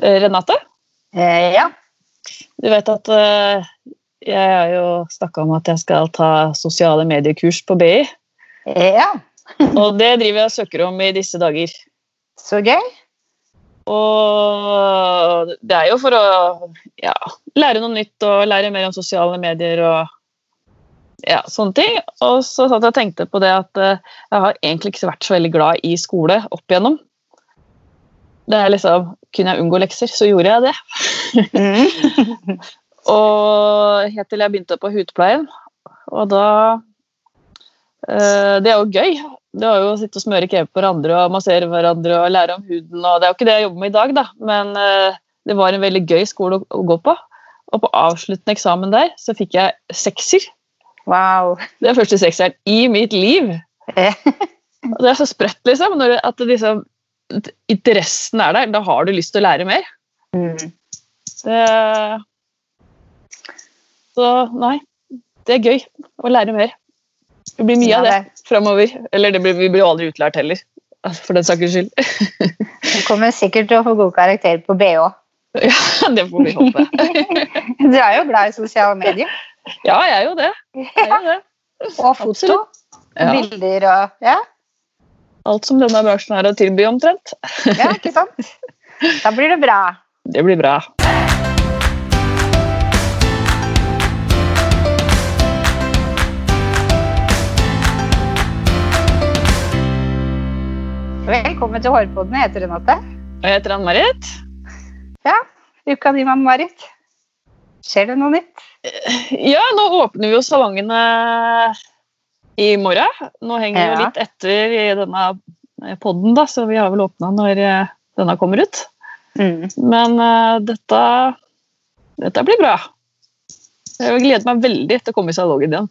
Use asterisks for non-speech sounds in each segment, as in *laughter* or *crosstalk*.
Renate? Eh, ja. Du vet at uh, jeg har jo snakka om at jeg skal ta sosiale mediekurs på BI. Ja. *laughs* og det driver jeg og søker om i disse dager. Så gøy. Og det er jo for å ja, lære noe nytt og lære mer om sosiale medier og ja, sånne ting. Og så satt jeg og tenkte på det at uh, jeg har egentlig ikke vært så veldig glad i skole opp igjennom. Det er liksom, Kunne jeg unngå lekser, så gjorde jeg det. Mm. *laughs* og helt til jeg begynte på hudpleien. Og da uh, Det er jo gøy. Det er jo å sitte og smøre krem på hverandre og massere hverandre og lære om huden. og Det er jo ikke det jeg jobber med i dag, da, men uh, det var en veldig gøy skole å, å, gå på. Og på avsluttende eksamen der så fikk jeg sekser. Wow. Det er første sekseren i mitt liv. *laughs* og det er så sprøtt, liksom. Når, at liksom, interessen er der. Da har du lyst til å lære mer. Mm. Det Så nei, det er gøy å lære mer. Det blir mye ja, av det framover. Eller det blir, vi blir aldri utlært heller, for den saks skyld. du kommer sikkert til å få god karakter på BH. *laughs* Ja, det får vi håpe. *laughs* du er jo glad i sosiale medier. Ja, jeg er jo det. Jeg er jo det. *laughs* Og foto. Ja. Bilder og Ja. Alt som denne bransjen har å tilby, omtrent. ja, ikke sant? Da blir det bra. *laughs* Det blir bra. Velkommen til Hårpodden. Jeg heter Renate. Og jeg heter Ann-Marit. Ja, uka di, Ann-Marit. Skjer det noe nytt? Ja, nå åpner vi jo salongene i morgen. Nå henger vi ja. jo litt etter i denne poden, da, så vi har vel åpna når eh, denne kommer ut. Mm. Men uh, dette, dette blir bra. Jeg gleder meg veldig til å komme i salongen igjen.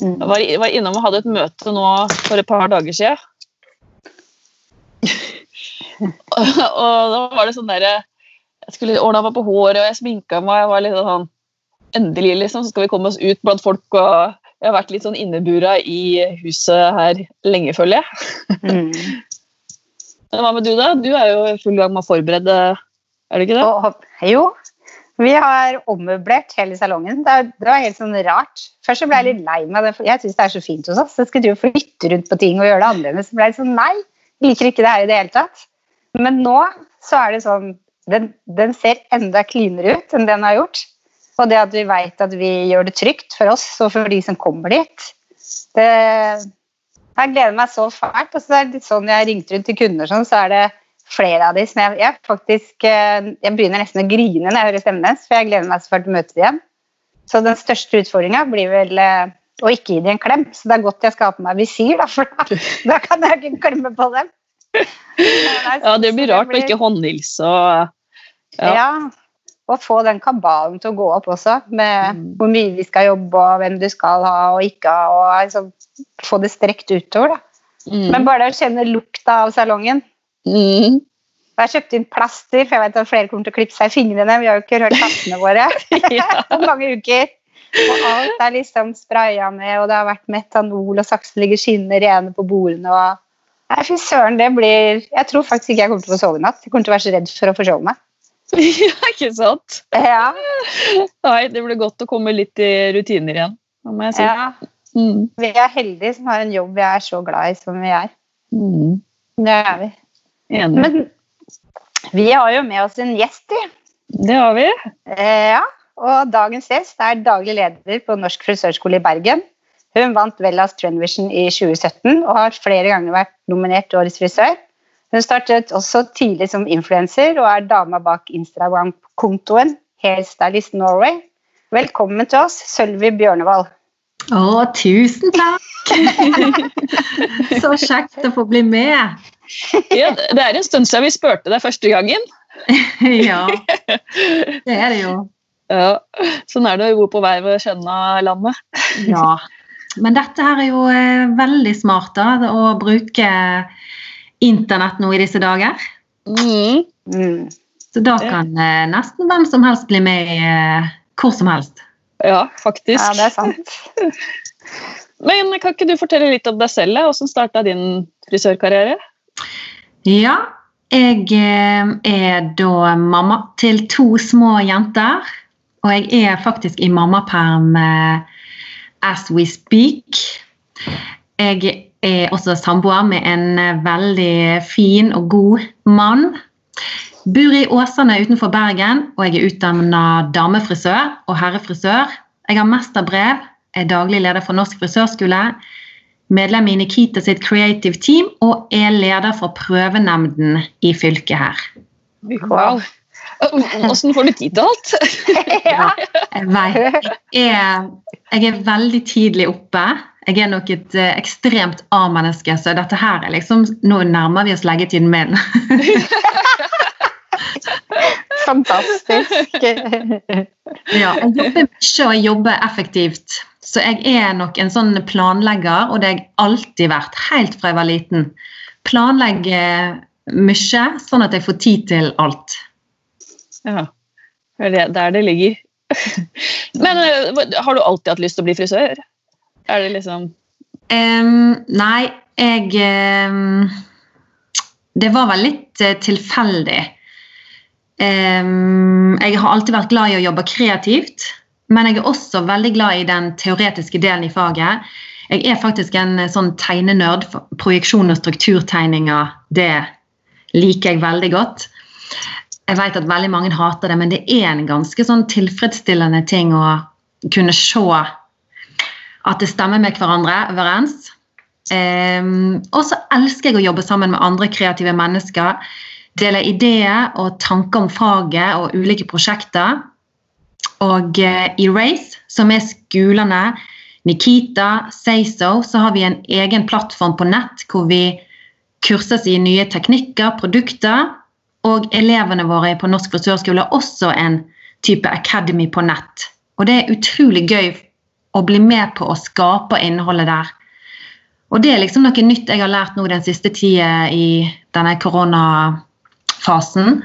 Mm. Jeg var, var innom og hadde et møte nå for et par dager siden *laughs* og da var det sånn derre Jeg skulle ordna meg på håret, og jeg sminka meg. Jeg var litt sånn Endelig, liksom, så skal vi komme oss ut blant folk. og Jeg har vært litt sånn innebura i huset her lenge, føler jeg. Mm. Men hva med du, da? Du er jo i full gang med å forberede, er det ikke det? Og, jo. Vi har ommøblert hele salongen. Det, var helt sånn rart. Først så ble jeg litt lei meg. Jeg syns det er så fint hos oss. Jeg skulle flytte rundt på ting og gjøre det annerledes. Så ble jeg sånn nei, liker ikke det her i det hele tatt. Men nå så er det sånn Den, den ser enda cleanere ut enn den har gjort. Og det at vi veit at vi gjør det trygt for oss og for de som kommer dit det, Jeg gleder meg så fælt. Og det er litt sånn jeg ringte rundt til kunder, sånn, så er det flere av de som jeg, jeg faktisk eh, Jeg begynner nesten å grine når jeg hører stemmen deres, for jeg gleder meg så fælt til å møte dem igjen. Så den største utfordringa blir vel eh, å ikke gi dem en klem. Så det er godt jeg skal ha på meg visir, da, for da, *laughs* da kan jeg ikke klemme på dem. ja, det blir rart å ikke håndhilse og ja. ja. Og få den kabalen til å gå opp også, med mm. hvor mye vi skal jobbe, og hvem du skal ha og ikke ha, og liksom, få det strekt utover. da. Mm. Men bare det å kjenne lukta av salongen mm. Jeg kjøpt inn plaster, for jeg vet at flere kommer til å klippe seg i fingrene. Vi har jo ikke rørt kattene våre *laughs* *laughs* på mange uker. Og alt er liksom spraya med, og det har vært metanol, og saksen ligger skinner rene på bordene. og Nei, fy søren, det blir Jeg tror faktisk ikke jeg kommer til å få sove i natt. Jeg kommer til å være så redd for å forsove meg. *laughs* ja, ikke sant? Ja. Nei, det blir godt å komme litt i rutiner igjen, må jeg si. Ja. Mm. Vi er heldige som har en jobb vi er så glad i som vi er. Mm. Det er vi. Enig. Men vi har jo med oss en gjest, vi. Det har vi. Eh, ja, og dagens gjest er daglig leder på Norsk frisørskole i Bergen. Hun vant Vellas Trendvision i 2017 og har flere ganger vært nominert til Årets frisør. Hun startet også tidlig som influenser og er dama bak Instagram-kontoen Hairstylist Norway. Velkommen til oss, Sølvi Bjørnevold. Å, tusen takk! *laughs* Så kjekt å få bli med. Ja, det er en stund siden vi spurte deg første gangen. *laughs* ja, det er det jo. *laughs* Ja, Sånn er det å bo på vei ved Skjønna-landet. ja, men dette her er jo eh, veldig smart, da, å bruke internett nå i disse dager. Mm. Mm. Så da kan eh, nesten hvem som helst bli med eh, hvor som helst. Ja, faktisk. Ja, det er sant. *laughs* Men kan ikke du fortelle litt om deg selv? Hvordan starta din frisørkarriere? Ja, jeg eh, er da mamma til to små jenter. Og jeg er faktisk i mammaperm as we speak. Jeg er også samboer med en veldig fin og god mann. Bor i Åsane utenfor Bergen, og jeg er utdanna damefrisør og herrefrisør. Jeg har mesterbrev, er daglig leder for Norsk frisørskole, medlem i Nikita sitt creative team og er leder for prøvenemnden i fylket her. Wow. Åssen får du tid til alt? *laughs* ja, jeg vet. Jeg, jeg er veldig tidlig oppe. Jeg er nok et uh, ekstremt A-menneske, så dette her er liksom Nå nærmer vi oss leggetiden min. *laughs* Fantastisk. *laughs* ja, jeg jobber mye og jobber effektivt. Så jeg er nok en sånn planlegger, og det har jeg alltid vært, helt fra jeg var liten. Planlegger mye, sånn at jeg får tid til alt. Ja, det er der det ligger. *laughs* Men eh, har du alltid hatt lyst til å bli frisør? Er det liksom um, Nei, jeg um, Det var vel litt uh, tilfeldig. Um, jeg har alltid vært glad i å jobbe kreativt, men jeg er også veldig glad i den teoretiske delen i faget. Jeg er faktisk en eh, sånn tegnenerd. Projeksjon og strukturtegninger, det liker jeg veldig godt. Jeg vet at veldig mange hater det, men det er en ganske sånn tilfredsstillende ting å kunne se at det stemmer med hverandre overens. Um, og så elsker jeg å jobbe sammen med andre kreative mennesker Dele ideer og tanker om faget og ulike prosjekter. Og uh, i Race, som er skolene, Nikita, Sayso, så har vi en egen plattform på nett hvor vi kurses i nye teknikker, produkter. Og elevene våre på Norsk frisørskole har også en type academy på nett. Og det er utrolig gøy å bli med på å skape innholdet der. Og det er liksom noe nytt jeg har lært nå den siste tida i denne koronafasen.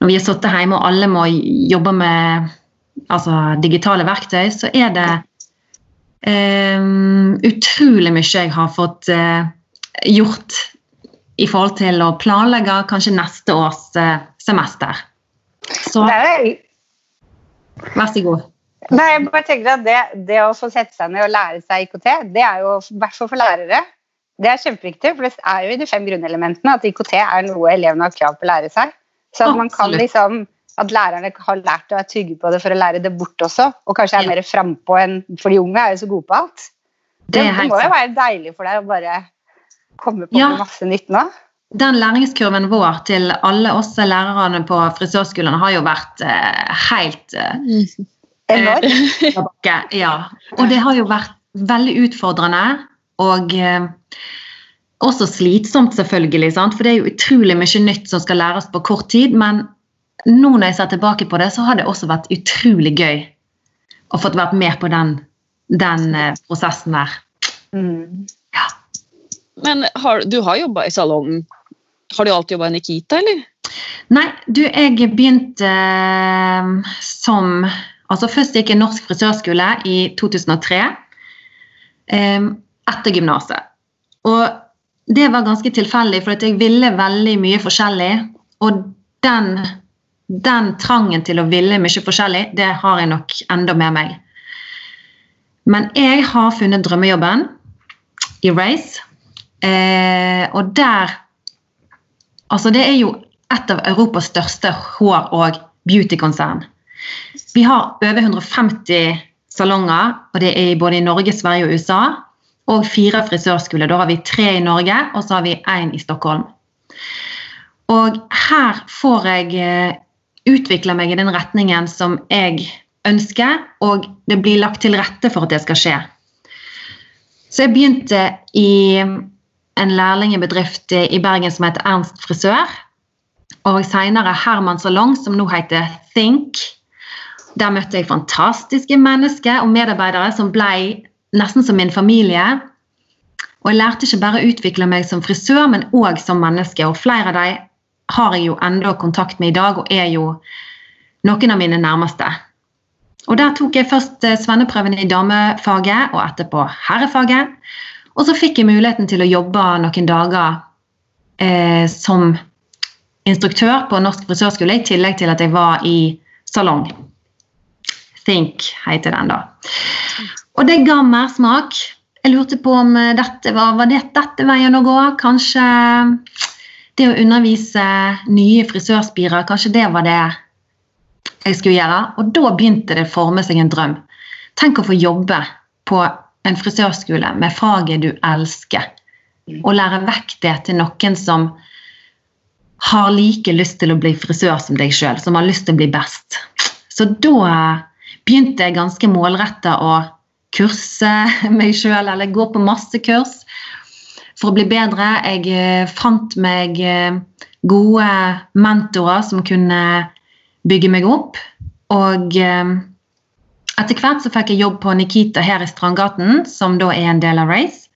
Når vi har sittet hjemme og alle må jobbe med altså, digitale verktøy, så er det um, utrolig mye jeg har fått uh, gjort i forhold til å planlegge kanskje neste års uh, semester. Så vær så god. Nei, jeg bare tenker at det, det, å få sette seg ned og lære seg IKT, det er jo i hvert fall for lærere det er kjempeviktig, for det er jo i de fem grunnelementene at IKT er noe elevene har krav på å lære seg. Så at man kan liksom at lærerne har lært å være trygge på det for å lære det bort også. Og kanskje er mer frampå enn For de unge er jo så gode på alt. Det, det må jo være deilig for deg å bare komme på ja. masse nytt nå. Den læringskurven vår til alle oss lærerne på frisørskolene har jo vært eh, helt eh, Enorm. ja. Og det har jo vært veldig utfordrende. Og eh, også slitsomt, selvfølgelig, sant? for det er jo utrolig mye nytt som skal læres på kort tid. Men nå når jeg ser tilbake på det, så har det også vært utrolig gøy å fått vært med på den, den eh, prosessen der. Mm. Ja. Men har, du har jobba i salong. Har du alltid jobba i Nikita, eller? Nei, du, jeg begynte eh, som Altså først gikk jeg norsk frisørskole i 2003. Eh, etter gymnaset. Og det var ganske tilfeldig, for jeg ville veldig mye forskjellig. Og den, den, trangen til å ville mye forskjellig, det har jeg nok enda med meg. Men jeg har funnet drømmejobben i Race. Eh, og der Altså, det er jo et av Europas største hår- og beautykonsern. Vi har over 150 salonger, og det er både i Norge, Sverige og USA og fire frisørskoler. Da har vi tre i Norge, og så har vi én i Stockholm. Og her får jeg eh, utvikle meg i den retningen som jeg ønsker, og det blir lagt til rette for at det skal skje. Så jeg begynte i en lærlingbedrift i Bergen som heter Ernst frisør. Og senere Herman Salong, som nå heter Think. Der møtte jeg fantastiske mennesker og medarbeidere som ble nesten som min familie. Og jeg lærte ikke bare å utvikle meg som frisør, men òg som menneske. Og flere av dem har jeg jo enda kontakt med i dag, og er jo noen av mine nærmeste. Og Der tok jeg først eh, svenneprøven i damefaget, og etterpå herrefaget. Og så fikk jeg muligheten til å jobbe noen dager eh, som instruktør på Norsk frisørskole, i tillegg til at jeg var i salong. Think heter den, da. Og det ga mersmak. Jeg lurte på om dette var, var det dette veien å gå. Kanskje det å undervise nye frisørspirer, kanskje det var det jeg skulle gjøre. Og da begynte det å forme seg en drøm. Tenk å få jobbe på en frisørskole med faget du elsker. Og lære vekk det til noen som har like lyst til å bli frisør som deg sjøl, som har lyst til å bli best. Så da begynte jeg ganske målretta å kurse *laughs* meg sjøl, eller gå på masse kurs for å bli bedre. Jeg eh, fant meg eh, gode mentorer som kunne bygge meg opp. Og eh, etter hvert så fikk jeg jobb på Nikita her i Strandgaten, som da er en del av Race.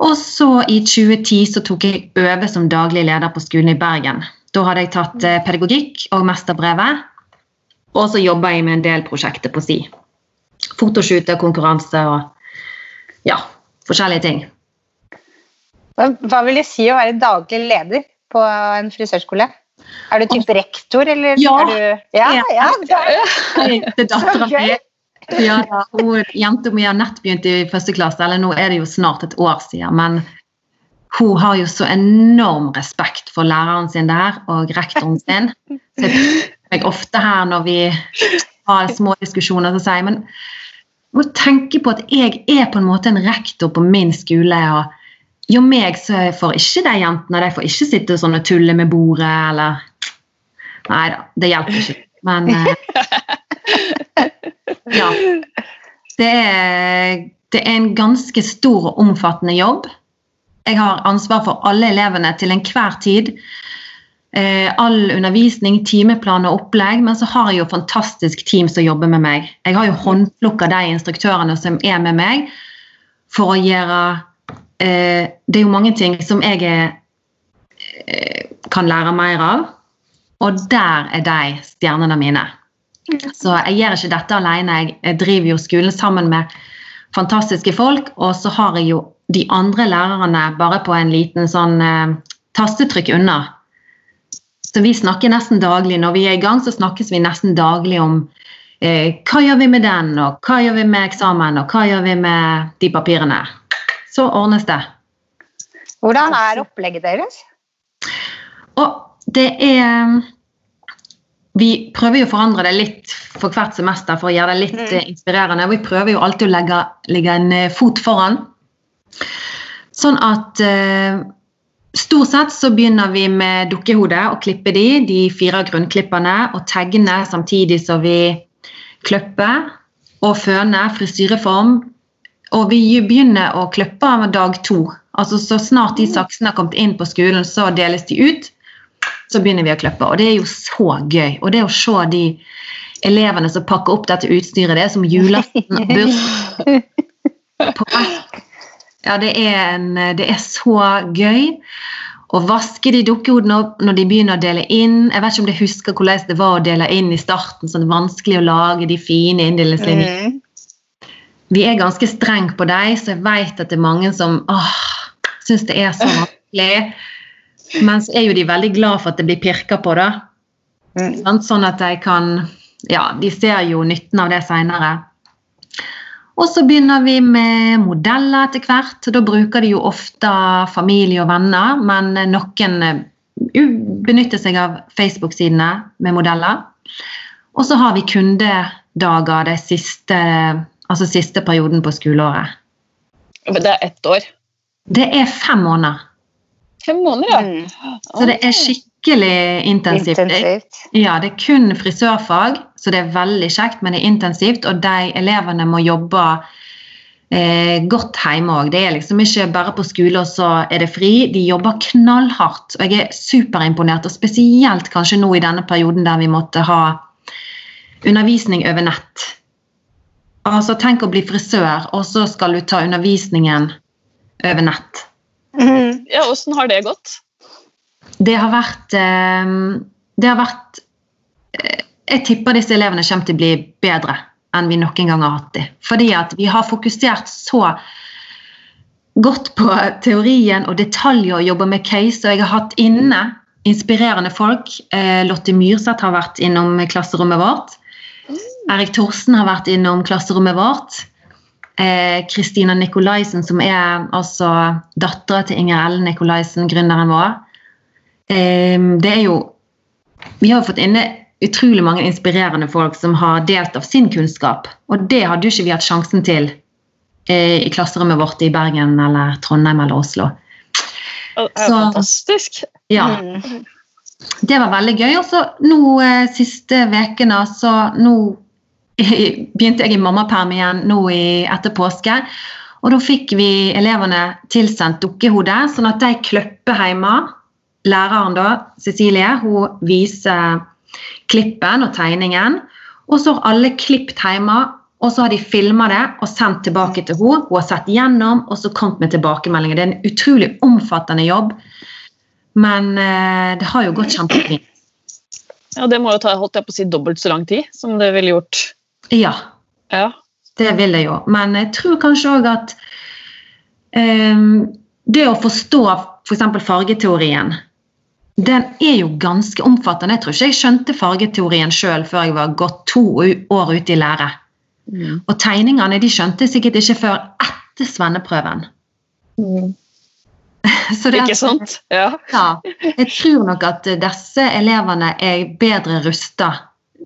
Og så i 2010 så tok jeg over som daglig leder på skolen i Bergen. Da hadde jeg tatt pedagogikk og mesterbrevet. Og så jobber jeg med en del prosjekter på si. Fotoshooter, konkurranse og ja, forskjellige ting. Hva vil det si å være daglig leder på en frisørskole? Er du type rektor, eller? Ja. Er du, ja, ja, ja. Det dattera mi. Ja, hun, jenta mi har nett begynt i første klasse, eller nå er det jo snart et år siden. Men hun har jo så enorm respekt for læreren sin der, og rektoren sin. Så jeg meg ofte her når vi har små diskusjoner, så sier jeg men må tenke på at jeg er på en måte en rektor på min skole. og jo meg så får ikke de jentene de får ikke sitte sånn og tulle med bordet eller Nei da, det hjelper ikke. Men eh, Ja. Det er, det er en ganske stor og omfattende jobb. Jeg har ansvar for alle elevene til enhver tid. Eh, all undervisning, timeplan og opplegg. Men så har jeg jo fantastisk team som jobber med meg. Jeg har jo håndplukka de instruktørene som er med meg, for å gjøre eh, det er jo mange ting som jeg eh, kan lære mer av. Og der er de stjernene mine. Så jeg gjør ikke dette alene. Jeg driver jo skolen sammen med fantastiske folk. Og så har jeg jo de andre lærerne bare på en liten sånn eh, tastetrykk unna. Så vi snakker nesten daglig. Når vi er i gang, så snakkes vi nesten daglig om eh, hva gjør vi med den, og hva gjør vi med eksamen, og hva gjør vi med de papirene så ordnes det. Hvordan er opplegget deres? Og det er Vi prøver jo å forandre det litt for hvert semester for å gjøre det litt mm. Inspirerende. Vi prøver jo alltid å legge, legge en eh, fot foran. Sånn at eh, Stort sett så begynner vi med dukkehodet og klippe de, de fire grunnklippene, og tegne samtidig som vi klipper og føner frisyreform og vi begynner å klippe av dag to. Altså Så snart de saksene har kommet inn på skolen, så deles de ut. Så begynner vi å klippe. Og det er jo så gøy. Og det å se de elevene som pakker opp dette utstyret, det er som julaften og bursdag. *laughs* Ja, det er, en, det er så gøy. Å vaske de dukkehodene opp når de begynner å dele inn. Jeg vet ikke om de husker hvordan det var å dele inn i starten. sånn vanskelig å lage de fine inndelingslinjene. Mm vi er ganske strenge på dem, så jeg vet at det er mange som åh, syns det er så vanskelig. Men så er jo de veldig glad for at det blir pirka på, da. Mm. Sånn at de kan Ja, de ser jo nytten av det seinere. Og så begynner vi med modeller etter hvert. Da bruker de jo ofte familie og venner, men noen eh, benytter seg av Facebook-sidene med modeller. Og så har vi kundedager de siste Altså siste perioden på skoleåret. Det er ett år? Det er fem måneder. Fem måneder, ja. Mm. Så det er skikkelig intensivt. intensivt. Ja, det er kun frisørfag, så det er veldig kjekt, men det er intensivt. Og de elevene må jobbe eh, godt hjemme òg. Det er liksom ikke bare på skole og så er det fri. De jobber knallhardt. Og jeg er superimponert, og spesielt kanskje nå i denne perioden der vi måtte ha undervisning over nett. Altså, tenk å bli frisør, og så skal du ta undervisningen over nett. Mm. Ja, Åssen har det gått? Det har vært eh, Det har vært eh, Jeg tipper disse elevene kommer til å bli bedre enn vi noen gang har hatt dem. Fordi at vi har fokusert så godt på teorien og detaljer og jobber med case. Og jeg har hatt inne inspirerende folk. Eh, Lotte Myrseth har vært innom klasserommet vårt. Erik Thorsen har vært innom klasserommet vårt. Kristina eh, Nikolaisen, som er altså dattera til Inger Ellen Nikolaisen, gründeren vår. Eh, det er jo Vi har fått inne utrolig mange inspirerende folk som har delt av sin kunnskap. Og det hadde jo ikke vi hatt sjansen til eh, i klasserommet vårt i Bergen eller Trondheim eller Oslo. Det er Så, fantastisk. Ja. Mm. Det var veldig gøy. Og så nå eh, siste ukene, så nå *laughs* begynte jeg i mammaperm igjen nå i, etter påske. Og da fikk vi elevene tilsendt dukkehode, sånn at de kløpper hjemme. Læreren da, Cecilie, hun viser klippen og tegningen. Og så har alle klippet hjemme, og så har de filma det og sendt tilbake til henne. Hun har sett gjennom og så kommet med tilbakemeldinger. Det er en utrolig omfattende jobb, men eh, det har jo gått kjempefint. Ja, Det må jo ta holdt jeg på å si, dobbelt så lang tid som det ville gjort ja. ja. Det vil jeg jo. Men jeg tror kanskje òg at um, det å forstå f.eks. For fargeteorien den er jo ganske omfattende. Jeg tror ikke jeg skjønte fargeteorien sjøl før jeg var gått to år ute i lære. Mm. Og tegningene de skjønte sikkert ikke før etter svenneprøven. Mm. *laughs* det, ikke sant? Ja. ja. Jeg tror nok at disse elevene er bedre rusta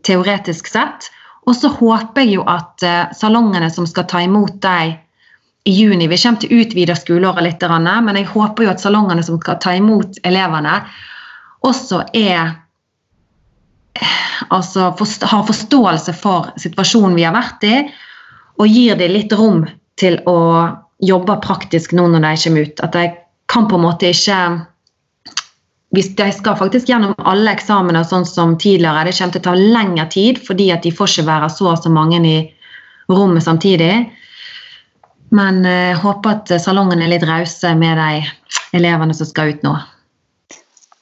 teoretisk sett. Og så håper jeg jo at uh, salongene som skal ta imot deg i juni Vi kommer til å utvide skoleåret litt, men jeg håper jo at salongene som skal ta imot elevene, også er altså forst har forståelse for situasjonen vi har vært i, og gir dem litt rom til å jobbe praktisk nå når de kommer ut. At de kan på en måte ikke hvis de skal faktisk gjennom alle eksamener sånn som tidligere. Det kommer til å ta lengre tid fordi at de får ikke være så og så mange i rommet samtidig. Men jeg eh, håper at salongen er litt rause med de elevene som skal ut nå.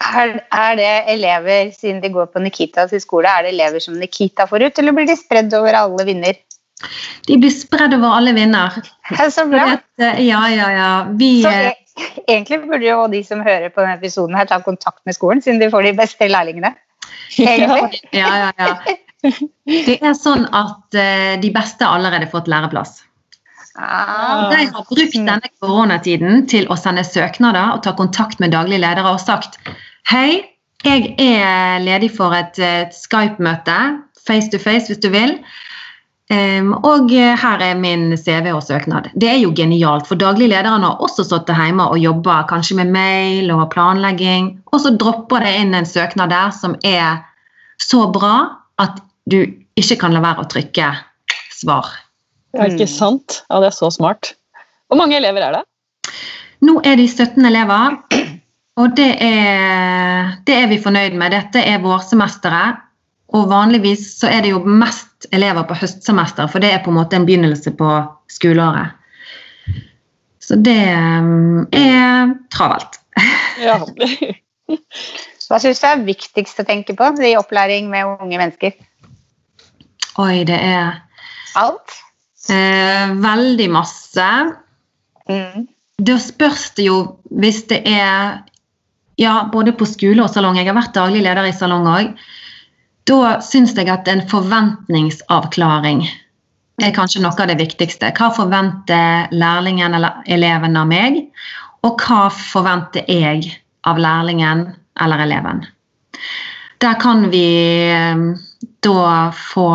Er, er, det elever, siden de går på Nikitas i skole, er det elever som Nikita får ut, eller blir de spredd over alle vinner? De blir spredd over alle vinner. Så bra. Eh, ja, ja, ja. Vi, så e egentlig burde jo de som hører på denne episoden, her ta kontakt med skolen, siden de får de beste lærlingene. Egentlig. Ja, ja, ja. Det er sånn at uh, de beste har allerede fått læreplass. Ah. De har brukt denne koronatiden til å sende søknader og ta kontakt med daglig ledere og sagt Hei, jeg er ledig for et, et Skype-møte, face to face hvis du vil. Um, og her er min CV og søknad. Det er jo genialt, for daglig lederen har også sittet hjemme og jobba kanskje med mail og planlegging, og så dropper det inn en søknad der som er så bra at du ikke kan la være å trykke svar. Ja, ikke sant? Ja, det er så smart. Hvor mange elever er det? Nå er de 17 elever. Og det er, det er vi fornøyd med. Dette er vårsemesteret. Og vanligvis så er det jo mest elever på høstsemester, for det er på en måte en begynnelse på skoleåret. Så det um, er travelt. *laughs* Ja. Hva syns du er viktigst å tenke på i opplæring med unge mennesker? Oi, det er Alt? Eh, veldig masse. Mm. Da spørs det jo hvis det er ja, både på skole og salong. Jeg har vært daglig leder i salong òg. Da syns jeg at en forventningsavklaring er kanskje noe av det viktigste. Hva forventer lærlingen eller eleven av meg, og hva forventer jeg av lærlingen eller eleven? Der kan vi eh, da få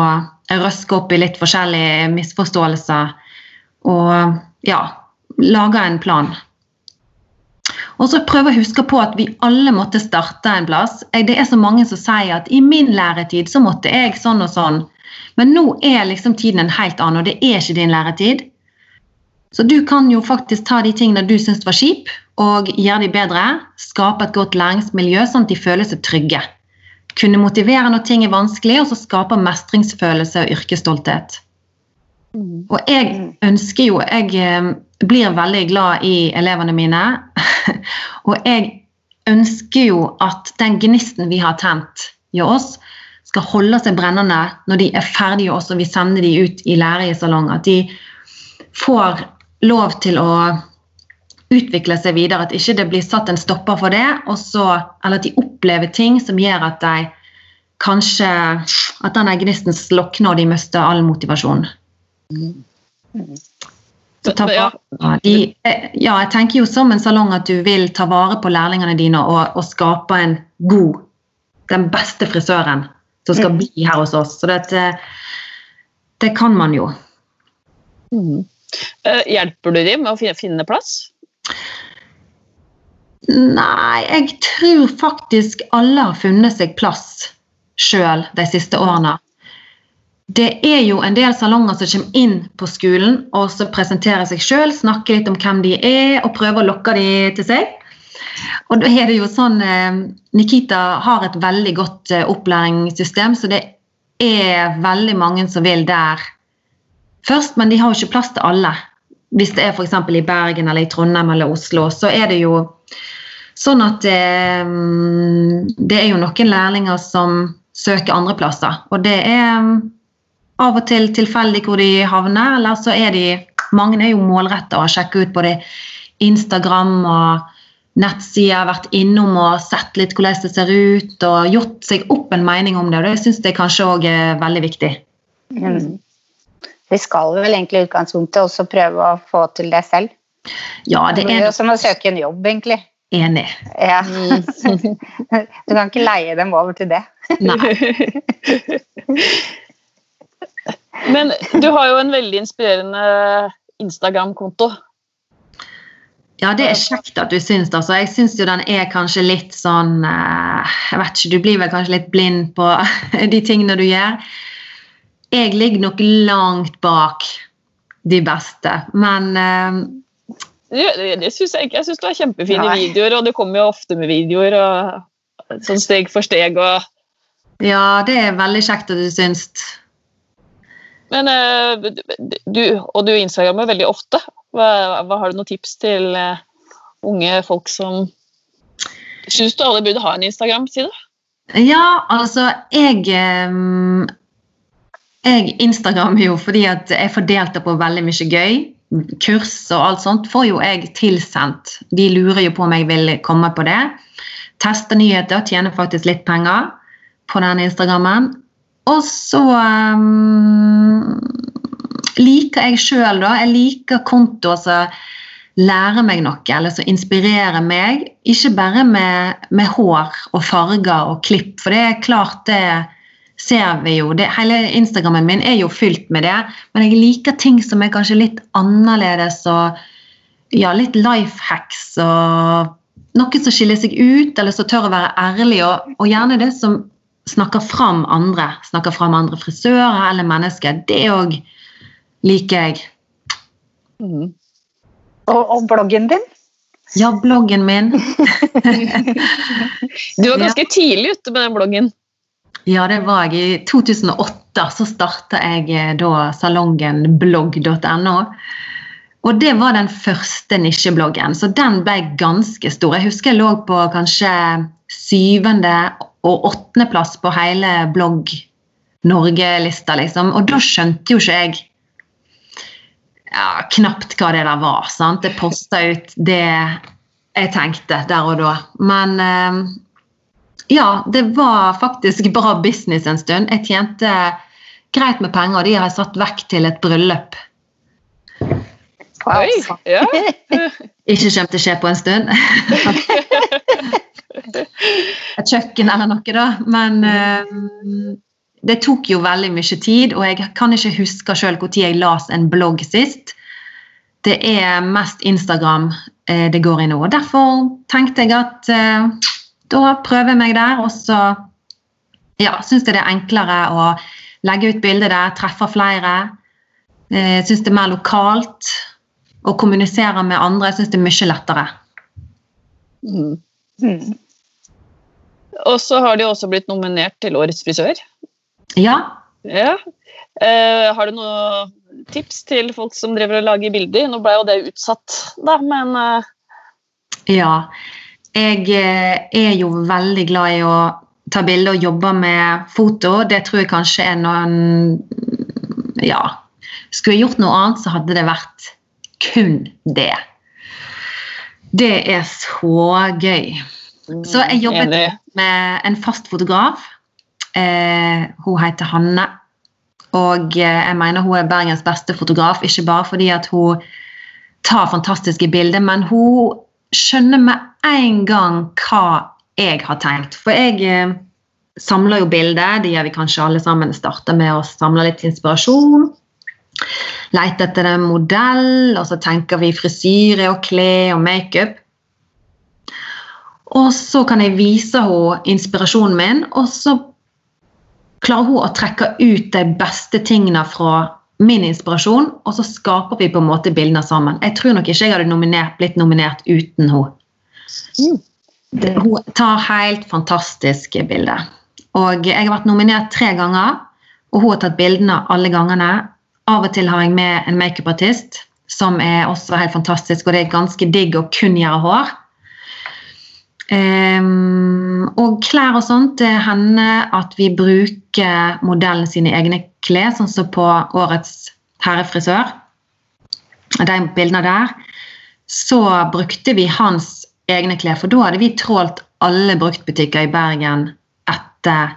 røske opp i litt forskjellige misforståelser og ja, lage en plan. Og så prøve å huske på at vi alle måtte starte en plass. Det er så mange som sier at i min læretid så måtte jeg sånn og sånn. Men nå er liksom tiden en helt annen, og det er ikke din læretid. Så du kan jo faktisk ta de tingene du syns var kjip, og gjøre de bedre. Skape et godt læringsmiljø, sånn at de føler seg trygge. Kunne motivere når ting er vanskelig, og så skape mestringsfølelse og yrkesstolthet. Mm. Og jeg ønsker jo Jeg eh, blir veldig glad i elevene mine. *laughs* *laughs* og jeg ønsker jo at den gnisten vi har tent i oss, skal holde seg brennende når de er ferdige og vi sender de ut i lære. At de får lov til å utvikle seg videre. At ikke det blir satt en stopper for det, så, eller at de opplever ting som gjør at de kanskje At den gnisten slokner og de mister all motivasjon. Mm. Vare, de, eh, ja, jeg tenker jo som en salong at du vil ta vare på lærlingene dine og, og skape en god Den beste frisøren som skal mm. bli her hos oss. Så det, det kan man jo. Mm. Uh, hjelper du dem med å finne plass? Nei, jeg tror faktisk alle har funnet seg plass sjøl de siste årene. Det er jo en del salonger som kommer inn på skolen og så presenterer seg sjøl, snakker litt om hvem de er og prøver å lokke dem til seg. Og da er det jo sånn eh, Nikita har et veldig godt eh, opplæringssystem, så det er veldig mange som vil der først, men de har jo ikke plass til alle. Hvis det er f.eks. i Bergen eller i Trondheim eller Oslo, så er det jo sånn at det, eh, det er jo noen lærlinger som søker andre plasser. Og det er av og til tilfeldig hvor de havner, eller så er de Mange er jo målretta og sjekka ut både Instagram og nettsider, vært innom og sett litt hvordan det ser ut, og gjort seg opp en mening om det. og Det syns jeg kanskje òg er veldig viktig. Mm. Vi skal vel egentlig i utgangspunktet også prøve å få til det selv. Ja, det er jo som å søke en jobb, egentlig. Enig. Ja. *laughs* *laughs* Du kan ikke leie dem over til det. Nei. *laughs* Men du har jo en veldig inspirerende Instagram-konto. Ja, det er kjekt at du syns det. Altså. Jeg syns jo den er kanskje litt sånn eh, Jeg vet ikke, du blir vel kanskje litt blind på *laughs* de tingene du gjør. Jeg ligger nok langt bak de beste, men uh, Det, det syns jeg ikke. Jeg syns du har kjempefine nei. videoer, og du kommer jo ofte med videoer og sånn steg for steg og Ja, det er veldig kjekt at du syns. Men uh, du, og du instagrammer veldig ofte. Hva, hva, har du noen tips til uh, unge folk som Syns du alle burde ha en Instagram-side? Ja, altså jeg um, Jeg instagrammer jo fordi at jeg får delta på veldig mye gøy. Kurs og alt sånt får jo jeg tilsendt. De lurer jo på om jeg vil komme på det. Teste nyheter, tjener faktisk litt penger på den Instagrammen. Og så um, liker jeg sjøl, da. Jeg liker kontoer som lærer meg noe, eller som inspirerer meg. Ikke bare med, med, hår og farger og klipp, for det er klart det ser vi jo. Det, hele Instagrammen min er jo fylt med det, men jeg liker ting som er kanskje litt annerledes og ja, litt life hacks og noe som skiller seg ut, eller som tør å være ærlig, og, og gjerne det som snakker fram andre. Snakker fram andre frisører eller mennesker. Det òg liker jeg. Mm. Og, og, bloggen din? Ja, bloggen min. *laughs* du var ganske ja. tidlig ute med den bloggen. Ja, det var jeg. I 2008 så starta jeg eh, da salongen blogg.no. Og det var den første nisjebloggen, så den ble ganske stor. Jeg husker jeg lå på kanskje syvende og åttendeplass på hele blogg Norge-lista, liksom. Og da skjønte jo ikke jeg ja, knapt hva det der var. sant? Jeg posta ut det jeg tenkte der og da. Men eh, ja, det var faktisk bra business en stund. Jeg tjente greit med penger, og de har jeg satt vekk til et bryllup. Oi, ja. *laughs* Ikke kommer til å skje på en stund. *laughs* et kjøkken eller noe, da. Men uh, det tok jo veldig mye tid, og jeg kan ikke huske sjøl når jeg las en blogg sist. Det er mest Instagram uh, det går i nå. Derfor tenkte jeg at uh, da prøver jeg meg der, og så ja, syns jeg det er enklere å legge ut bilde der, treffe flere. Jeg syns det er mer lokalt. Å kommunisere med andre syns det er mye lettere. Mm. Mm. Og så har de også blitt nominert til Årets frisør. Ja. ja. Eh, har du noen tips til folk som driver og lager bilder? Nå ble jo det utsatt, da, men eh. Ja. Jeg eh, er jo veldig glad i å ta bilder og jobbe med foto. Det tror jeg kanskje er noen Ja. Skulle jeg gjort noe annet, så hadde det vært kun det. Det er så gøy. Så jeg jobbet med en fast fotograf. Eh, hun heter Hanne. Og eh, jeg mener hun er Bergens beste fotograf, ikke bare fordi at hun tar fantastiske bilder, men hun skjønner med en gang hva jeg har tenkt. For jeg eh, samler jo bilder, det gjør vi kanskje alle sammen. Starter med å samle litt inspirasjon. Leter etter en modell, og så tenker vi frisyre og klær og makeup. Og så kan jeg vise henne inspirasjonen min, og så klarer hun å trekke ut de beste tingene fra min inspirasjon, og så skaper vi på en måte bildene sammen. Jeg tror nok ikke jeg hadde nominert, blitt nominert uten henne. Mm. Hun tar helt fantastiske bilder. Og jeg har vært nominert tre ganger, og hun har tatt bildene alle gangene. Av og til har jeg med en makeupartist, som er også helt fantastisk, og det er ganske digg å kun gjøre hår. Um, og klær og sånt. Det hender at vi bruker modellen sine egne klær, sånn som på årets herrefrisør. De bildene der. Så brukte vi hans egne klær, for da hadde vi trålt alle bruktbutikker i Bergen etter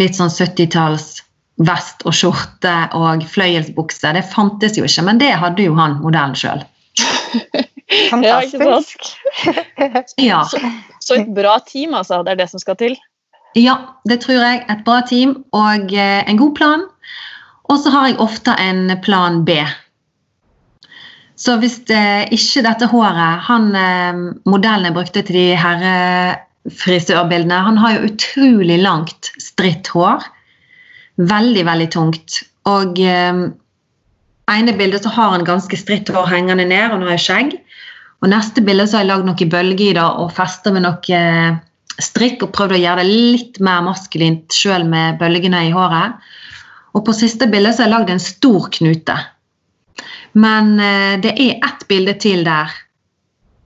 litt sånn 70-talls vest og skjorte og fløyelsbukse. Det fantes jo ikke, men det hadde jo han modellen sjøl. *laughs* Fantastisk. ja. Så, et bra team, altså. Det er det som skal til? Ja, det tror jeg. Et bra team og eh, en god plan. Og så har jeg ofte en plan B. Så hvis det, ikke dette håret han, eh, Modellen jeg brukte til de herrefrisørbildene, han har jo utrolig langt, stritt hår. Veldig, veldig tungt. Og eh, ene bildet så har han ganske stritt hår hengende ned, og nå har jeg skjegg. Og neste bilde så har jeg lagd i det og festa med noe eh, strikk og prøvd å gjøre det litt mer maskulint sjøl med bølgene i håret. Og på siste bilde så har jeg lagd en stor knute. Men eh, det er ett bilde til der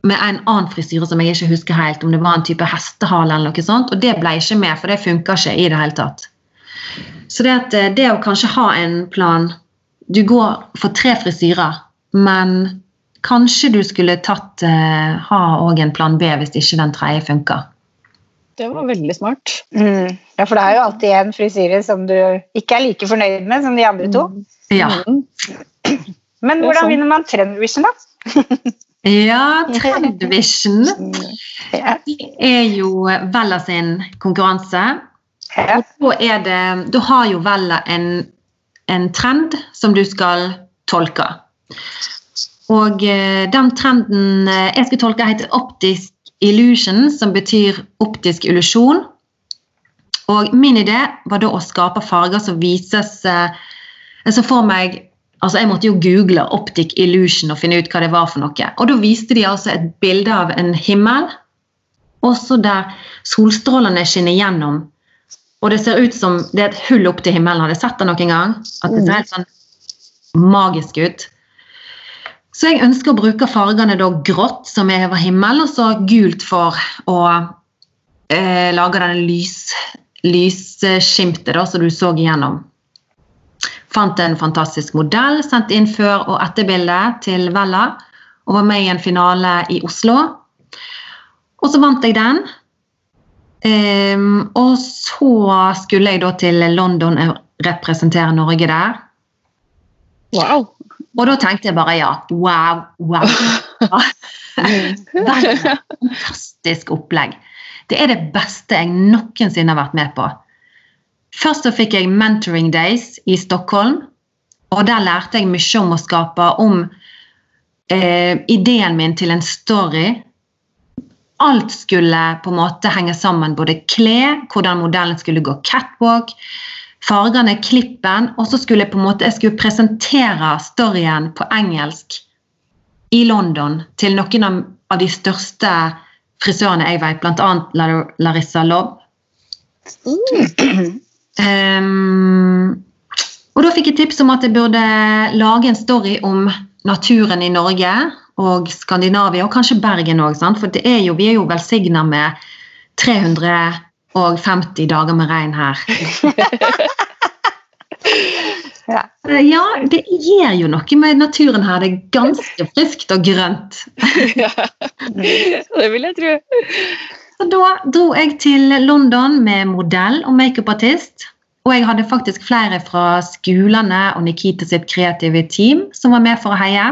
med en annen frisyre som jeg ikke husker helt, om det var en type hestehale eller noe sånt, og det ble ikke med, for det funka ikke i det hele tatt. Så det, at, eh, det å kanskje ha en plan Du går for tre frisyrer, men Kanskje du skulle tatt, uh, ha en plan B hvis ikke den tredje funka. Det var veldig smart. Mm. Ja, for det er jo alltid en frisyre som du ikke er like fornøyd med som de andre to. Mm. Ja. Mm. *clears throat* Men hvordan vinner man Trendvision, da? *laughs* ja, Trendvision *laughs* Det er jo Vella sin konkurranse. Ja. Og da, det, da har jo Vella en, en trend som du skal tolke. Og eh, den trenden eh, jeg skulle tolke, heter optisk illusion, som betyr optisk illusjon. Og min idé var da å skape farger som vises eh, Så for meg altså Jeg måtte jo google optic illusion og finne ut hva det var for noe. Og da viste de altså et bilde av en himmel, også der solstrålene skinner gjennom. Og det ser ut som det er et hull opp til himmelen. Har du sett det noen gang? At det ser helt sånn magisk ut. Så jeg ønsker å bruke fargene da grått, som er over himmel, og så gult for å eh, lage denne lys, lysskimtet som du så igjennom. Fant en fantastisk modell, sendt inn før- og etterbilde til Vella, og var med i en finale i Oslo. Og så vant jeg den. Um, og så skulle jeg da til London og representere Norge der. Wow. Og da tenkte jeg bare ja. Wow, wow. *laughs* fantastisk opplegg. Det er det beste jeg noensinne har vært med på. Først så fikk jeg Mentoring Days i Stockholm. Og der lærte jeg mye om å skape om eh, ideen min til en story. Alt skulle på en måte henge sammen. Både klær, hvordan modellen skulle gå catwalk, fargene, klippen, og så skulle jeg på en måte, jeg skulle presentere storyen på engelsk i London til noen av de største frisørene jeg vet, bl.a. Larissa Lobb. Mm. Um, og da fikk jeg tips om at jeg burde lage en story om naturen i Norge og Skandinavia, og kanskje Bergen òg, for er jo, vi er jo velsigna med 300 og 50 dager med regn her. *laughs* ja. Ja, det gjør jo noe med naturen her. Det er ganske friskt og grønt. ja, det vil jeg tro. Så da dro jeg til London med modell og makeupartist. Og jeg hadde faktisk flere fra skolene og Nikita sitt kreative team som var med for å heie.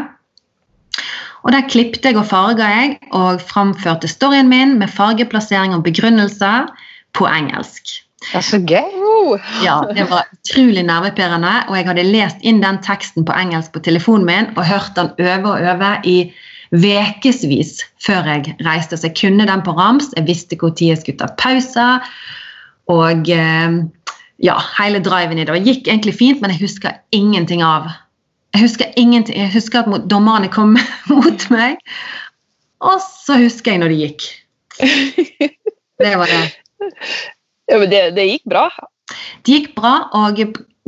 Og Der klippet jeg og farga jeg, og framførte storyen min med fargeplassering og begrunnelser på engelsk. Det er så gøy! Ja, Det var utrolig nervepirrende. Og jeg hadde lest inn den teksten på engelsk på telefonen min og hørt den over og over i ukevis før jeg reiste. Så jeg kunne den på rams. Jeg visste når jeg skulle ta pauser. Og eh, ja, hele driven i det. Og gikk egentlig fint, men jeg husker ingenting av jeg husker ingenting. Jeg husker at dommerne kom *laughs* mot meg. Og så husker jeg når det gikk. *laughs* Det var det. Ja, men det, det, gikk bra? Det gikk bra, og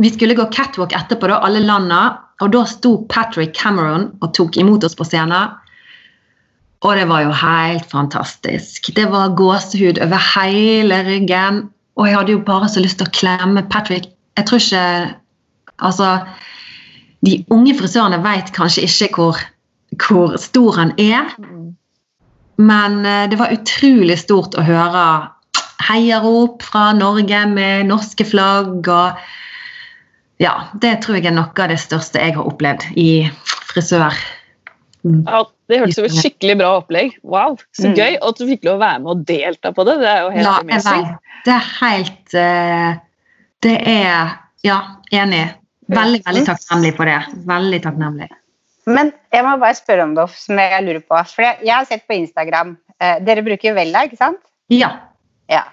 vi skulle gå catwalk etterpå, da, alle landene. Og da sto Patrick Cameron og tok imot oss på scenen. Og det var jo helt fantastisk. Det var gåsehud over hele ryggen. Og jeg hadde jo bare så lyst til å klemme Patrick. Jeg tror ikke Altså de unge frisørene vet kanskje ikke hvor, hvor stor han er. Men eh, det var utrolig stort å høre heiarop fra Norge med norske flagg. og ja, Det tror jeg er noe av det største jeg har opplevd i frisør. Ja, Det hørtes ut som et skikkelig bra opplegg. Wow, Så mm. gøy at du fikk lov å være med og delta på det. Det er jo helt ja, amazing. Det er helt uh, Det er Ja, enig. Veldig, veldig takknemlig for det. Veldig takknemlig. Men jeg må bare spørre om det, som jeg lurer på. For jeg, jeg har sett på Instagram eh, Dere bruker Vella, ikke sant? Ja. Ja.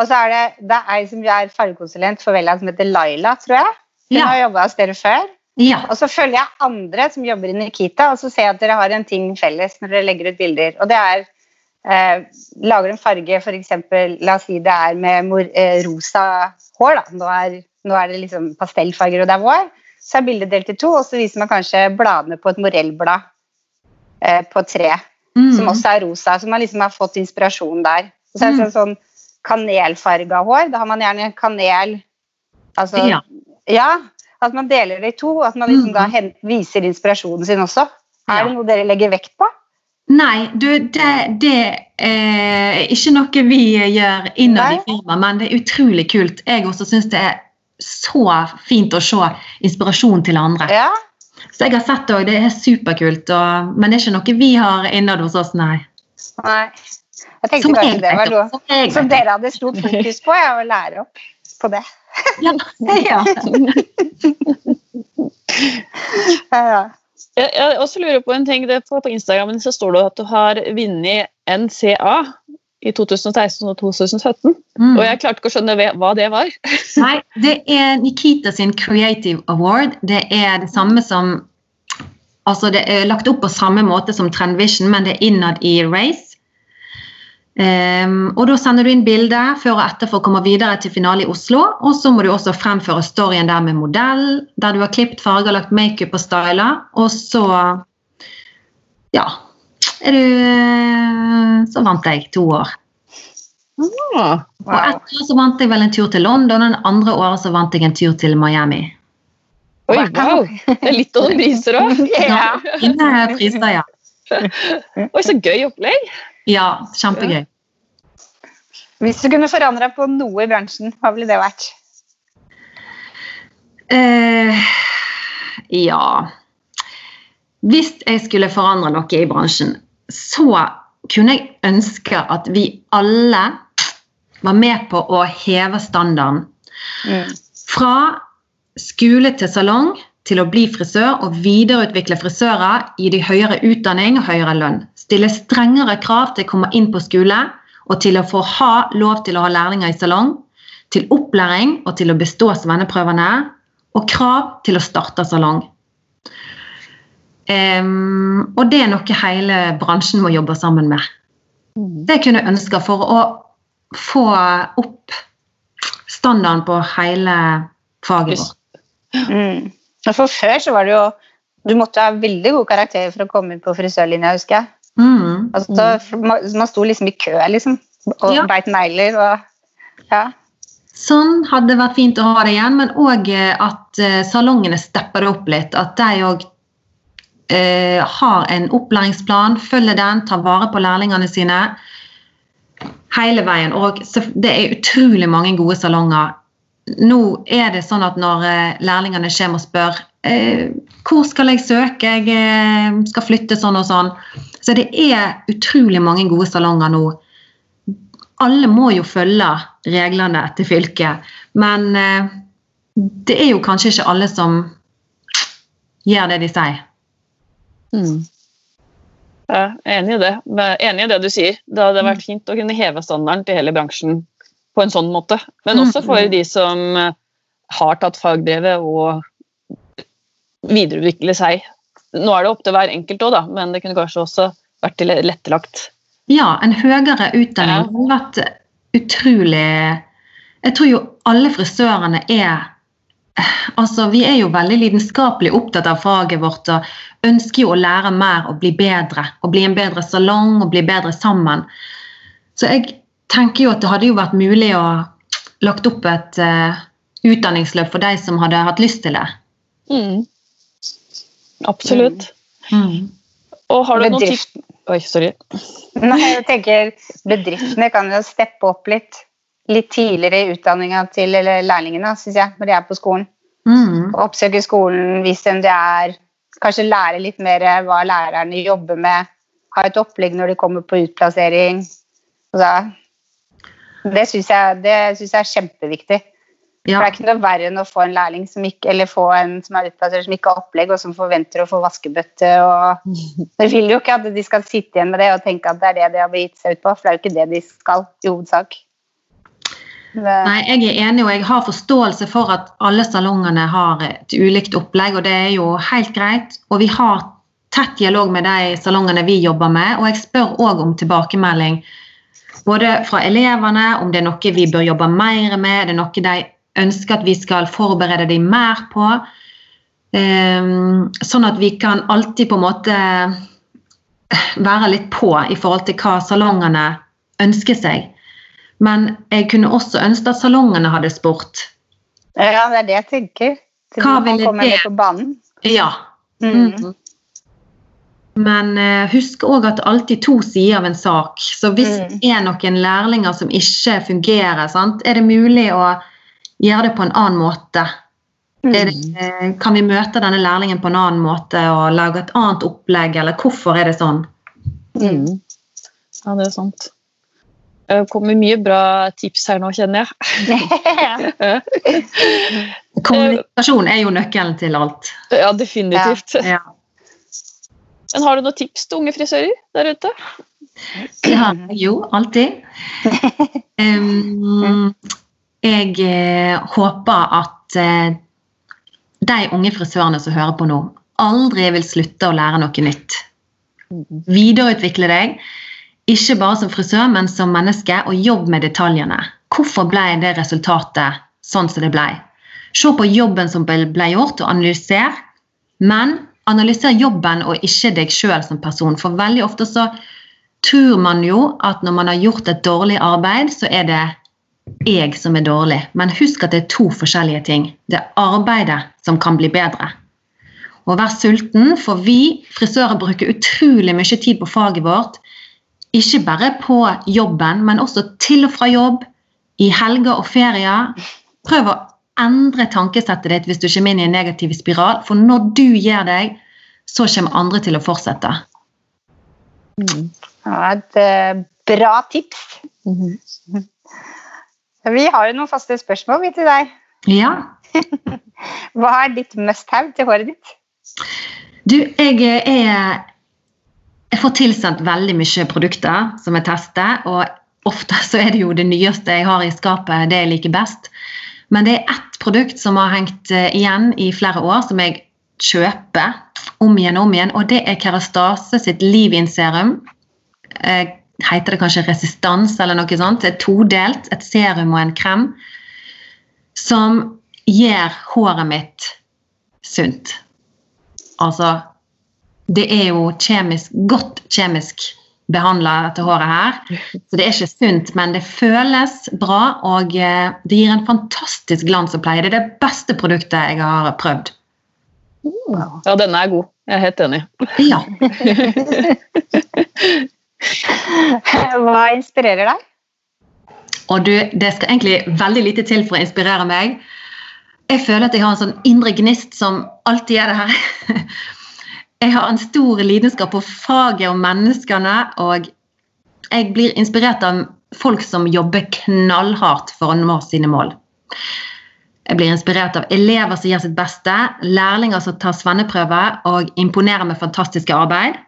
Og så er det, det er ei som er fargekonsulent for Vella, som heter Laila, tror jeg. Hun ja. har jobba hos dere før. Ja. Og så følger jeg andre som jobber i Nikita, og så ser jeg at dere har en ting felles når dere legger ut bilder. Og det er eh, Lager en farge, f.eks. La oss si det er med mor, eh, rosa hår. da, Nå er nå er det liksom pastellfarger, og det er vår. Så er bildet delt i to, og så viser man kanskje bladene på et morellblad eh, på tre, mm. som også er rosa. Så man liksom har fått inspirasjon der. Og så er det sånn, sånn kanelfarga hår. Da har man gjerne kanel Altså ja. ja. At man deler det i to, at man liksom da viser inspirasjonen sin også. Er det noe dere legger vekt på? Nei, du, det, det, er ikke noe vi gjør innad i firmaet, men det er utrolig kult. Jeg også syns det er så fint å se inspirasjon til andre. Ja. Så jeg har sett det òg, det er superkult. Og, men det er ikke noe vi har innad hos oss, nei. nei. Jeg tenkte som kanskje det var noe som, som dere hadde stort fokus på, ja, å lære opp på det. ja. *laughs* ja. ja. Jeg, jeg også lurer på en ting. På Instagramen så står det at du har vunnet NCA i 2016 og 2017. Mm. Og jeg klarte ikke å skjønne hva det var. *laughs* Nei, det er Nikita sin Creative Award. Det er det samme som Altså, det er lagt opp på samme måte som Trendvision, men det er innad i Race. Um, og Da sender du inn bilder før og etter for å komme videre til finale i Oslo. Og så må du også fremføre storyen der med modell, der du har klippet farger, lagt makeup og styler. Og så ja, er du eh, Så vant jeg to år. Ah, wow. Og ett år så vant jeg vel en tur til London, og det andre året så vant jeg en tur til Miami. Oi, wow! Det er litt over priser òg. *laughs* Ja. Fine priser, ja. Oi, så gøy opplegg. Ja, kjempegøy. Hvis du kunne forandra på noe i bransjen, hva ville det vært? Eh, ja Hvis jeg skulle forandre noe i bransjen, så kunne jeg ønske at vi alle var med på å heve standarden. Mm. Fra skole til salong til å bli frisør og videreutvikle frisører, i de høyere utdanning og høyere lønn. Stille strengere krav til å komme inn på skole og til å få ha lov til å ha lærlinger i salong. Til opplæring og til å bestå svenneprøvene. Og krav til å starte salong. Um, og det er noe hele bransjen må jobbe sammen med. Mm. Det kunne jeg ønske for å få opp standarden på hele faget vårt. Mm. For før så var det jo Du måtte ha veldig gode karakterer for å komme inn på frisørlinja, husker jeg. Mm. Altså, man sto liksom i kø, liksom, og ja. beit negler og Ja. Sånn hadde vært fint å ha det igjen, men òg at salongene stepper det opp litt. At de òg eh, har en opplæringsplan, følger den, tar vare på lærlingene sine hele veien. Og det er utrolig mange gode salonger. Nå er det sånn at når eh, lærlingene kommer og spør eh, hvor skal jeg søke, jeg eh, skal flytte sånn og sånn. Så det er utrolig mange gode salonger nå. Alle må jo følge reglene til fylket, men eh, det er jo kanskje ikke alle som gjør det de sier. Mm. Er enig i det. Enig i det du sier. Det hadde vært mm. fint å kunne heve standarden til hele bransjen på en sånn måte. Men også for mm. de som har tatt fagbrevet og videreutvikle seg. Nå er det opp til hver enkelt òg, men det kunne kanskje også vært lettelagt. Ja, en høyere utdanning hadde vært utrolig Jeg tror jo alle frisørene er Altså, Vi er jo veldig lidenskapelig opptatt av faget vårt og ønsker jo å lære mer og bli bedre. Og bli en bedre salong og bli bedre sammen. Så jeg tenker jo at det hadde jo vært mulig å lagt opp et uh, utdanningsløp for de som hadde hatt lyst til det. Mm. Absolutt. Mm. Og har du noen tips Oi, sorry. *laughs* Nei, jeg tenker Bedriftene kan jo steppe opp litt litt tidligere i utdanninga til lærlingene, syns jeg, når de er på skolen. Mm. Oppsøke skolen, vise hvem det er. Kanskje lære litt mer hva lærerne jobber med. Ha et opplegg når de kommer på utplassering. Altså, det syns jeg, jeg, er kjempeviktig. Ja. For Det er ikke noe verre enn å få en lærling som, ikke, eller få en som er utplassert som ikke har opplegg, og som forventer å få vaskebøtte. Og... *laughs* Dere vil jo ikke at de skal sitte igjen med det og tenke at det er det de har begitt seg ut på, for det er jo ikke det de skal i hovedsak. Nei, jeg er enig, og jeg har forståelse for at alle salongene har et ulikt opplegg, og det er jo helt greit. Og vi har tett dialog med de salongene vi jobber med, og jeg spør òg om tilbakemelding. Både fra elevene, om det er noe vi bør jobbe mer med, er det noe de ønsker at vi skal forberede dem mer på. Um, sånn at vi kan alltid på en måte være litt på i forhold til hva salongene ønsker seg. Men jeg kunne også ønske at salongene hadde spurt. Ja, det er det jeg tenker. Til Hva ville det? På banen. Ja. Mm. Mm. Men uh, husk òg at det alltid to sider av en sak. Så hvis mm. det er noen lærlinger som ikke fungerer, sant? er det mulig å gjøre det på en annen måte? Mm. Det, uh, kan vi møte denne lærlingen på en annen måte og lage et annet opplegg, eller hvorfor er det sånn? Mm. Ja, det er sant. Det kommer mye bra tips her nå, kjenner jeg. *laughs* Kommunikasjon er jo nøkkelen til alt. Ja, definitivt. Ja. Men har du noen tips til unge frisører der ute? Det har jeg jo, alltid. *laughs* Um, jeg uh, håper at uh, de unge frisørene som hører på nå, aldri vil slutte å lære noe nytt. Videreutvikle deg ikke bare som frisør, men som menneske, og jobb med detaljene. Hvorfor ble det resultatet sånn som det ble? Se på jobben som ble gjort, og analyser. Men analyser jobben og ikke deg sjøl som person. For veldig ofte så tror man jo at når man har gjort et dårlig arbeid, så er det jeg som er dårlig. Men husk at det er to forskjellige ting. Det er arbeidet som kan bli bedre. Og vær sulten, for vi frisører bruker utrolig mye tid på faget vårt ikke bare på jobben, men også til og fra jobb, i helger og ferier. Prøv å endre tankesettet ditt hvis du kommer inn i en negativ spiral. For når du gjør deg, så kommer andre til å fortsette. Mm. Ja, et uh, bra tips. Mm -hmm. Vi har jo noen faste spørsmål til deg. Ja. *laughs* Hva er ditt must have til håret ditt? Du, jeg er jeg får tilsendt veldig mye produkter som jeg tester, og ofte så er det jo det nyeste jeg har i skapet, det jeg liker best. Men det er ett produkt som har hengt eh, igjen i flere år, som jeg kjøper om igjen og om igjen, og det er Kerastase sitt Liv-in-serum. Heter det kanskje resistans eller noe sånt. Det er todelt, et serum og en krem, som gjør håret mitt sunt. Altså det er jo kjemisk, godt kjemisk behandla dette håret her. Så det er ikke sunt, men det føles bra, og eh, det gir en fantastisk glans og pleie. Det er det beste produktet jeg har prøvd. Ja, denne er god. Jeg er helt enig. Ja. *laughs* *laughs* Hva inspirerer deg? Og du, det skal egentlig veldig lite til for å inspirere meg. Jeg føler at jeg har en sånn indre gnist som alltid er det her. *laughs* Jeg har en stor lidenskap på faget og menneskene, og jeg blir inspirert av folk som jobber knallhardt for å nå sine mål. Jeg blir inspirert av elever som gjør sitt beste, lærlinger som tar svenneprøve og imponerer med fantastiske arbeid.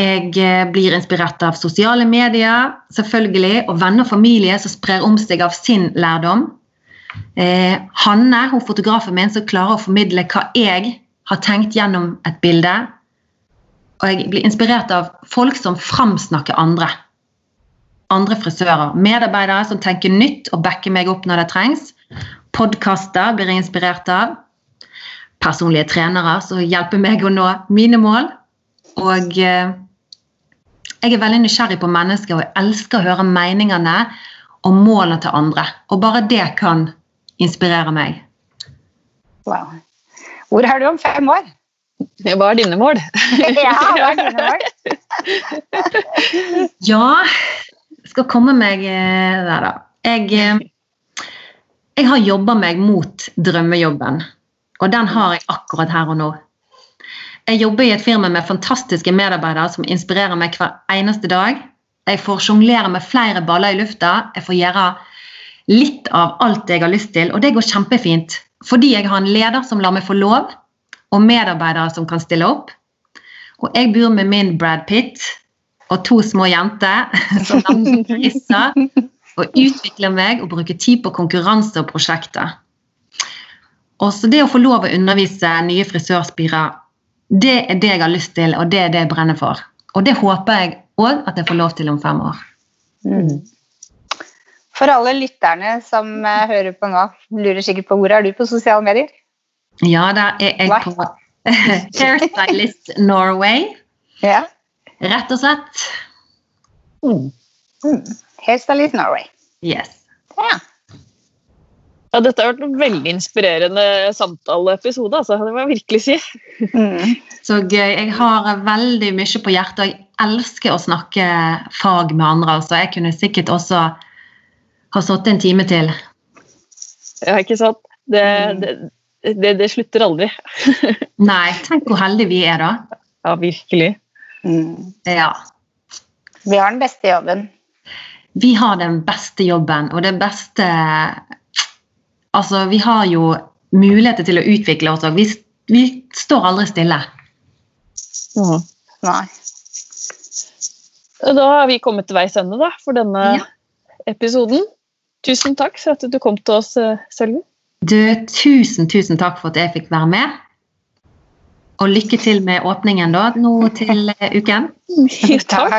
Jeg eh, blir inspirert av sosiale medier selvfølgelig, og venner og familie som sprer om seg av sin lærdom. Eh, Hanne, hun fotografen min, som klarer å formidle hva jeg har tenkt gjennom et bilde. Og jeg blir inspirert av folk som framsnakker andre. Andre frisører. Medarbeidere som tenker nytt og backer meg opp når det trengs. Podkaster blir jeg inspirert av. Personlige trenere som hjelper meg å nå mine mål. Og eh, jeg er veldig nysgjerrig på mennesker, og jeg elsker å høre meningene og målene til andre. Og bare det kan inspirere meg. Wow. Hvor er du om fem år? Hva er dine mål? ja, hva er dine mål? *laughs* *laughs* ja, skal komme meg eh, der, da. Jeg, eh, jeg har jobba meg mot drømmejobben, og den har jeg akkurat her og nå. Jeg jobber i et firma med fantastiske medarbeidere som inspirerer meg hver eneste dag. Jeg får sjonglere med flere baller i lufta. Jeg får gjøre litt av alt jeg har lyst til, og det går kjempefint. Fordi jeg har en leder som lar meg få lov, og medarbeidere som kan stille opp. Og jeg bor med min Brad Pitt og to små jenter *laughs* som priser, og utvikler meg og bruker tid på konkurranse og prosjekter. Og så det å få lov å undervise nye frisørspirer, det er det jeg har lyst til, og det er det jeg brenner for. Og det håper jeg òg at jeg får lov til om fem år. Mm. For alle lytterne som uh, hører på nå, lurer sikkert på hvor er du på sosiale medier? Ja, da er jeg på *laughs* Hairstylist Norway. Ja. Rett og slett. Mm. Mm. Hairstylist Norway. Yes. Ja. Ja, dette har vært en veldig inspirerende samtaleepisode, altså. Det må jeg virkelig si. Mm. Så gøy. Jeg har veldig mye på hjertet, og jeg elsker å snakke fag med andre. Så jeg kunne sikkert også ha sittet en time til. Ja, ikke sant. Det, mm. det, det, det slutter aldri. *laughs* Nei, tenk hvor heldige vi er da. Ja, virkelig. Mm. Ja. Vi har den beste jobben. Vi har den beste jobben, og det beste Altså, vi har jo muligheter til å utvikle oss òg. Vi, vi, står aldri stille. Mm. Nei. Da har vi kommet til veis ende da, for denne ja. episoden. Tusen takk for at du kom til oss, eh, Sølvi. Du, tusen, tusen takk for at jeg fikk være med. Og lykke til med åpningen da, nå til eh, uken. *laughs* *laughs* takk.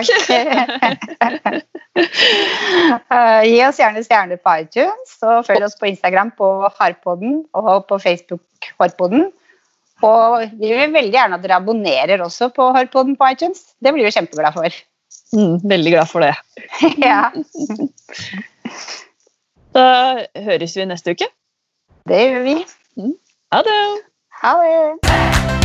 uh, gi oss gjerne stjerner på iTunes, og følg oss på Instagram på Harpodden og på Facebook Harpodden. Og vi vil veldig gjerne at dere abonnerer også på Harpodden på iTunes. Det blir vi kjempeglade for. Mm, veldig glad for det. *laughs* ja. Da høres vi neste uke. Det gjør vi. Mm. Ha det. Ha det.